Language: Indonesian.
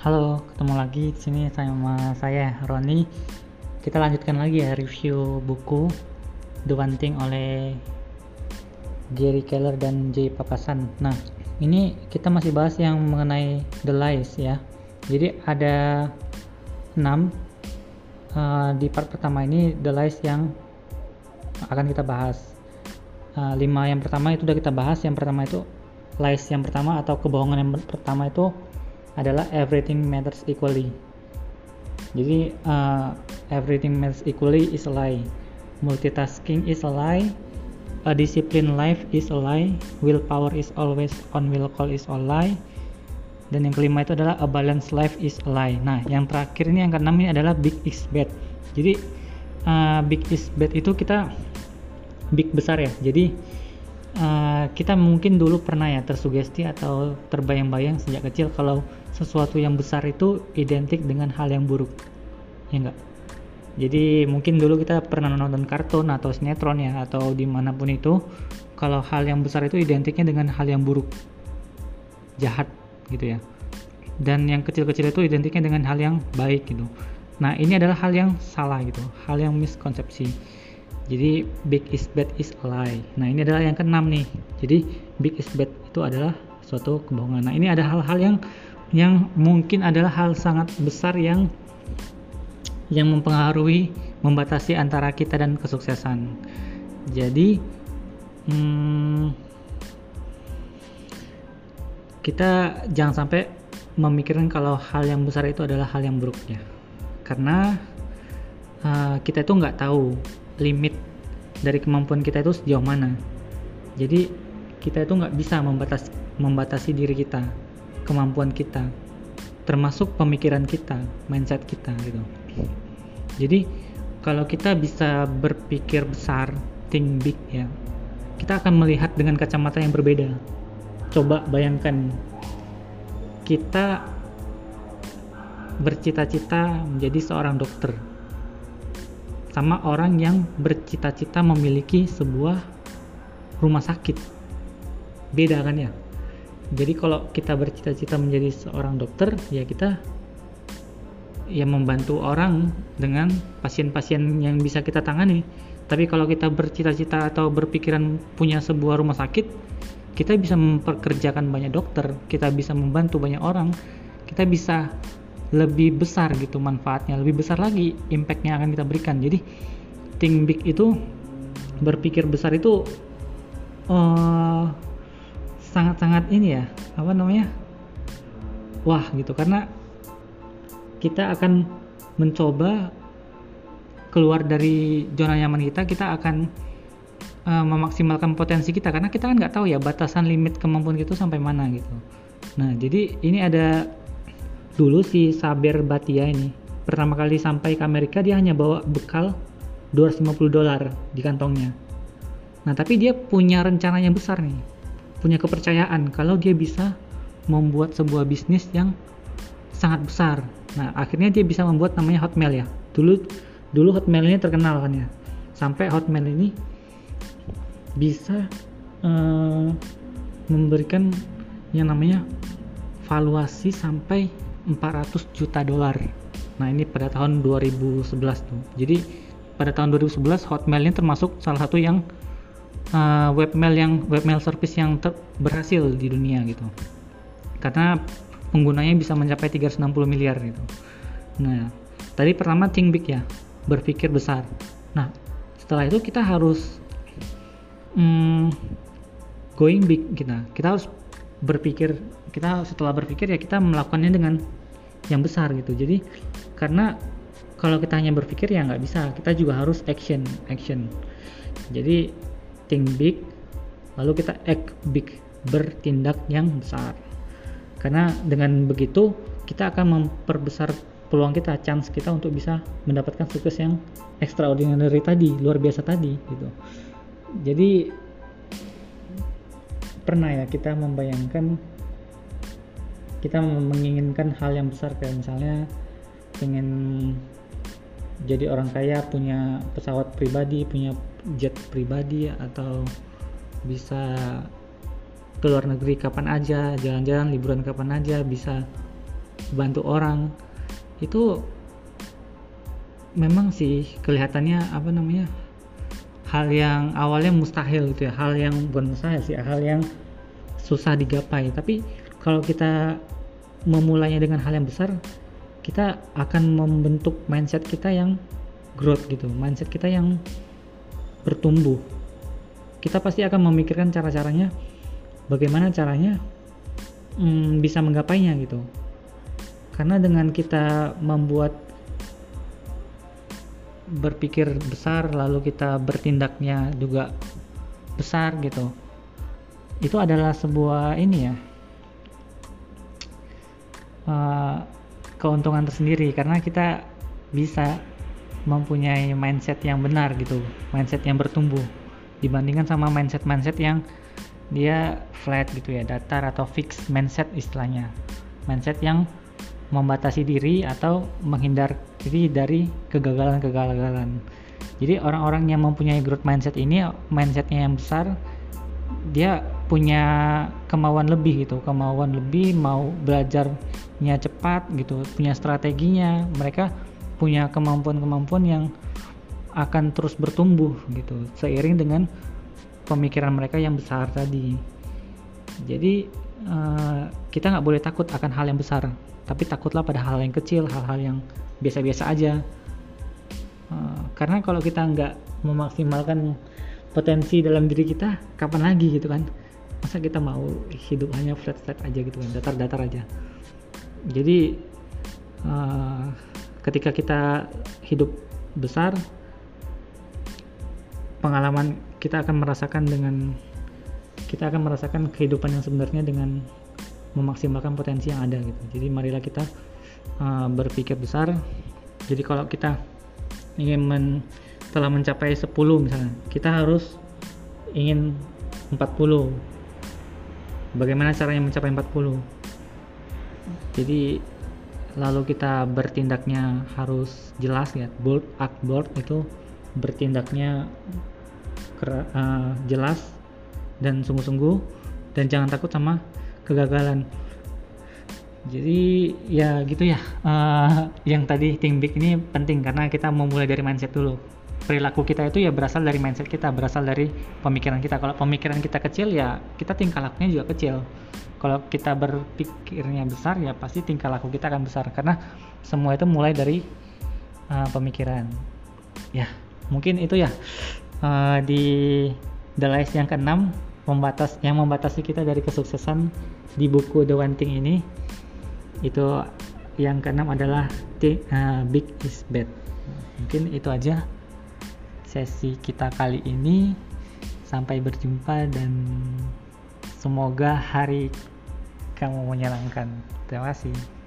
Halo, ketemu lagi di sini sama saya Roni. Kita lanjutkan lagi ya review buku The One Thing oleh Gary Keller dan Jay Papasan. Nah, ini kita masih bahas yang mengenai The Lies ya. Jadi ada 6 uh, di part pertama ini The Lies yang akan kita bahas. Uh, lima yang pertama itu udah kita bahas. Yang pertama itu lies yang pertama atau kebohongan yang pertama itu adalah everything matters equally. Jadi uh, everything matters equally is a lie. Multitasking is a lie. A disciplined life is a lie. Willpower is always on will call is a lie. Dan yang kelima itu adalah a balanced life is a lie. Nah, yang terakhir ini yang keenam ini adalah big is bad. Jadi uh, big is bad itu kita big besar ya. Jadi uh, kita mungkin dulu pernah ya tersugesti atau terbayang-bayang sejak kecil kalau sesuatu yang besar itu identik dengan hal yang buruk. Ya enggak jadi mungkin dulu kita pernah nonton kartun atau sinetron ya atau di mana pun itu kalau hal yang besar itu identiknya dengan hal yang buruk. Jahat gitu ya. Dan yang kecil-kecil itu identiknya dengan hal yang baik gitu. Nah ini adalah hal yang salah gitu. Hal yang miskonsepsi jadi big is bad is a lie. Nah ini adalah yang keenam nih. Jadi big is bad itu adalah suatu kebohongan. Nah ini ada hal-hal yang yang mungkin adalah hal sangat besar yang yang mempengaruhi membatasi antara kita dan kesuksesan. Jadi hmm, kita jangan sampai memikirkan kalau hal yang besar itu adalah hal yang buruknya. Karena uh, kita itu nggak tahu limit dari kemampuan kita itu sejauh mana. Jadi kita itu nggak bisa membatasi membatasi diri kita kemampuan kita termasuk pemikiran kita mindset kita gitu. Jadi kalau kita bisa berpikir besar think big ya kita akan melihat dengan kacamata yang berbeda. Coba bayangkan kita bercita-cita menjadi seorang dokter sama orang yang bercita-cita memiliki sebuah rumah sakit. Beda kan ya? Jadi kalau kita bercita-cita menjadi seorang dokter ya kita ya membantu orang dengan pasien-pasien yang bisa kita tangani. Tapi kalau kita bercita-cita atau berpikiran punya sebuah rumah sakit kita bisa memperkerjakan banyak dokter kita bisa membantu banyak orang kita bisa lebih besar gitu manfaatnya lebih besar lagi impact yang akan kita berikan. Jadi think big itu berpikir besar itu eh, sangat-sangat ini ya apa namanya wah gitu. Karena kita akan mencoba keluar dari zona nyaman kita kita akan uh, memaksimalkan potensi kita. Karena kita kan nggak tahu ya batasan limit kemampuan kita sampai mana gitu. Nah jadi ini ada dulu si Saber Batia ini pertama kali sampai ke Amerika dia hanya bawa bekal 250 dolar di kantongnya. Nah tapi dia punya rencana yang besar nih punya kepercayaan kalau dia bisa membuat sebuah bisnis yang sangat besar. Nah akhirnya dia bisa membuat namanya Hotmail ya. Dulu dulu Hotmail ini terkenal kan ya. Sampai Hotmail ini bisa uh, memberikan yang namanya valuasi sampai 400 juta dolar. Nah, ini pada tahun 2011 tuh. Jadi pada tahun 2011 Hotmail ini termasuk salah satu yang uh, webmail yang webmail service yang berhasil di dunia gitu. Karena penggunanya bisa mencapai 360 miliar gitu. Nah, tadi pertama think big ya, berpikir besar. Nah, setelah itu kita harus um, going big kita. Kita harus berpikir kita setelah berpikir ya kita melakukannya dengan yang besar gitu. Jadi karena kalau kita hanya berpikir ya nggak bisa. Kita juga harus action action. Jadi think big lalu kita act big bertindak yang besar. Karena dengan begitu kita akan memperbesar peluang kita chance kita untuk bisa mendapatkan sukses yang extraordinary tadi luar biasa tadi gitu. Jadi pernah ya kita membayangkan kita menginginkan hal yang besar kayak misalnya pengen jadi orang kaya punya pesawat pribadi punya jet pribadi atau bisa ke luar negeri kapan aja jalan-jalan liburan kapan aja bisa bantu orang. Itu memang sih kelihatannya apa namanya hal yang awalnya mustahil gitu ya hal yang bukan mustahil sih hal yang susah digapai. Tapi kalau kita memulainya dengan hal yang besar kita akan membentuk mindset kita yang growth gitu mindset kita yang bertumbuh. Kita pasti akan memikirkan cara-caranya bagaimana caranya hmm, bisa menggapainya gitu. Karena dengan kita membuat berpikir besar lalu kita bertindaknya juga besar gitu itu adalah sebuah ini ya uh, keuntungan tersendiri karena kita bisa mempunyai mindset yang benar gitu mindset yang bertumbuh dibandingkan sama mindset-mindset yang dia flat gitu ya datar atau fix mindset istilahnya mindset yang membatasi diri atau menghindar diri dari kegagalan-kegagalan. Jadi orang-orang yang mempunyai growth mindset ini mindsetnya yang besar, dia punya kemauan lebih gitu, kemauan lebih mau belajarnya cepat gitu, punya strateginya, mereka punya kemampuan-kemampuan yang akan terus bertumbuh gitu seiring dengan pemikiran mereka yang besar tadi. Jadi uh, kita nggak boleh takut akan hal yang besar tapi takutlah pada hal yang kecil hal-hal yang biasa-biasa aja. Uh, karena kalau kita nggak memaksimalkan potensi dalam diri kita kapan lagi gitu kan? Masa kita mau hidup hanya flat-flat aja gitu kan datar-datar aja jadi uh, ketika kita hidup besar pengalaman kita akan merasakan dengan kita akan merasakan kehidupan yang sebenarnya dengan memaksimalkan potensi yang ada gitu. Jadi marilah kita uh, berpikir besar. Jadi kalau kita ingin men, telah mencapai 10 misalnya kita harus ingin 40 bagaimana caranya mencapai 40 jadi lalu kita bertindaknya harus jelas ya bold act bold itu bertindaknya uh, jelas dan sungguh-sungguh dan jangan takut sama kegagalan. Jadi ya gitu ya uh, yang tadi think big ini penting karena kita memulai dari mindset dulu. Perilaku kita itu ya berasal dari mindset kita berasal dari pemikiran kita. Kalau pemikiran kita kecil ya kita tingkah lakunya juga kecil kalau kita berpikirnya besar ya pasti tingkah laku kita akan besar. Karena semua itu mulai dari uh, pemikiran. Ya mungkin itu ya. Uh, di the list yang keenam membatas yang membatasi kita dari kesuksesan di buku The One Thing ini itu yang keenam adalah the, uh, Big is Bad. Mungkin itu aja sesi kita kali ini. Sampai berjumpa dan semoga hari kamu menyenangkan. Terima kasih